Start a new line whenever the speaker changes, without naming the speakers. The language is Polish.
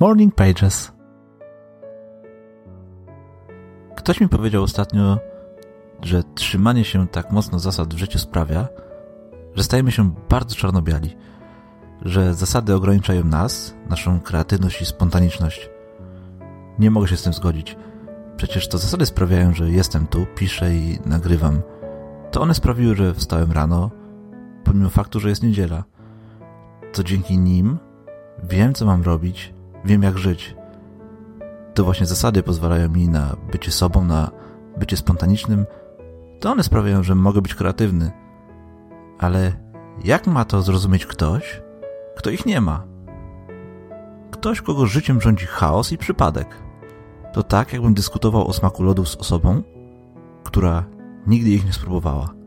Morning Pages. Ktoś mi powiedział ostatnio, że trzymanie się tak mocno zasad w życiu sprawia, że stajemy się bardzo czarnobiali, że zasady ograniczają nas, naszą kreatywność i spontaniczność. Nie mogę się z tym zgodzić. Przecież to zasady sprawiają, że jestem tu, piszę i nagrywam. To one sprawiły, że wstałem rano, pomimo faktu, że jest niedziela. To dzięki nim wiem, co mam robić, wiem, jak żyć. To właśnie zasady pozwalają mi na bycie sobą, na bycie spontanicznym. To one sprawiają, że mogę być kreatywny. Ale jak ma to zrozumieć ktoś, kto ich nie ma? Ktoś, kogo życiem rządzi chaos i przypadek. To tak, jakbym dyskutował o smaku lodów z osobą, która nigdy ich nie spróbowała.